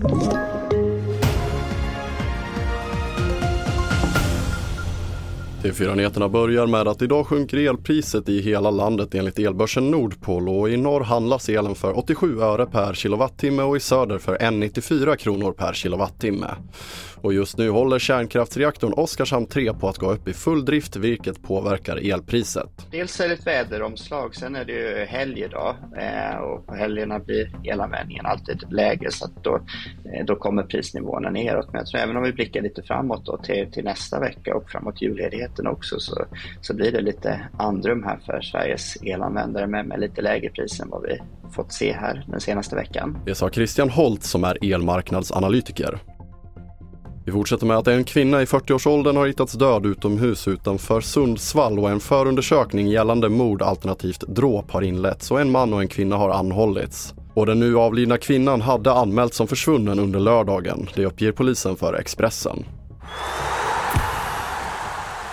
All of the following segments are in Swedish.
Thank you. TV4-nyheterna börjar med att idag sjunker elpriset i hela landet enligt elbörsen Nordpol och i norr handlas elen för 87 öre per kilowattimme och i söder för 1,94 kronor per kilowattimme. Och just nu håller kärnkraftsreaktorn Oskarshamn 3 på att gå upp i full drift vilket påverkar elpriset. Dels är det ett väderomslag, sen är det ju helg idag eh, och på helgerna blir elanvändningen alltid lägre så att då, eh, då kommer prisnivåerna neråt. Men jag tror även om vi blickar lite framåt då till, till nästa vecka och framåt julledigheten också så, så blir det lite andrum här för Sveriges elanvändare med, med lite lägre pris än vad vi fått se här den senaste veckan. Det sa Christian Holt som är elmarknadsanalytiker. Vi fortsätter med att en kvinna i 40-årsåldern har hittats död utomhus utanför Sundsvall och en förundersökning gällande mord alternativt dråp har inletts och en man och en kvinna har anhållits. Och den nu avlidna kvinnan hade anmälts som försvunnen under lördagen. Det uppger polisen för Expressen.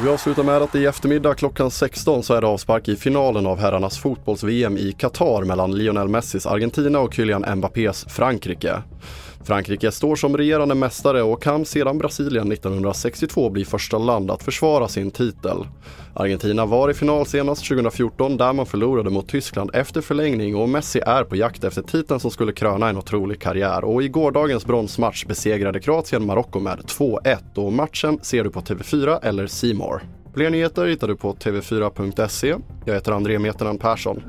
Vi avslutar med att i eftermiddag klockan 16 så är det avspark i finalen av herrarnas fotbolls-VM i Qatar mellan Lionel Messis Argentina och Kylian Mbappés Frankrike. Frankrike står som regerande mästare och kan sedan Brasilien 1962 bli första land att försvara sin titel. Argentina var i final senast 2014 där man förlorade mot Tyskland efter förlängning och Messi är på jakt efter titeln som skulle kröna en otrolig karriär. Och i gårdagens bronsmatch besegrade Kroatien Marocko med 2-1 och matchen ser du på TV4 eller C More. Fler nyheter hittar du på tv4.se. Jag heter André Meternan Persson.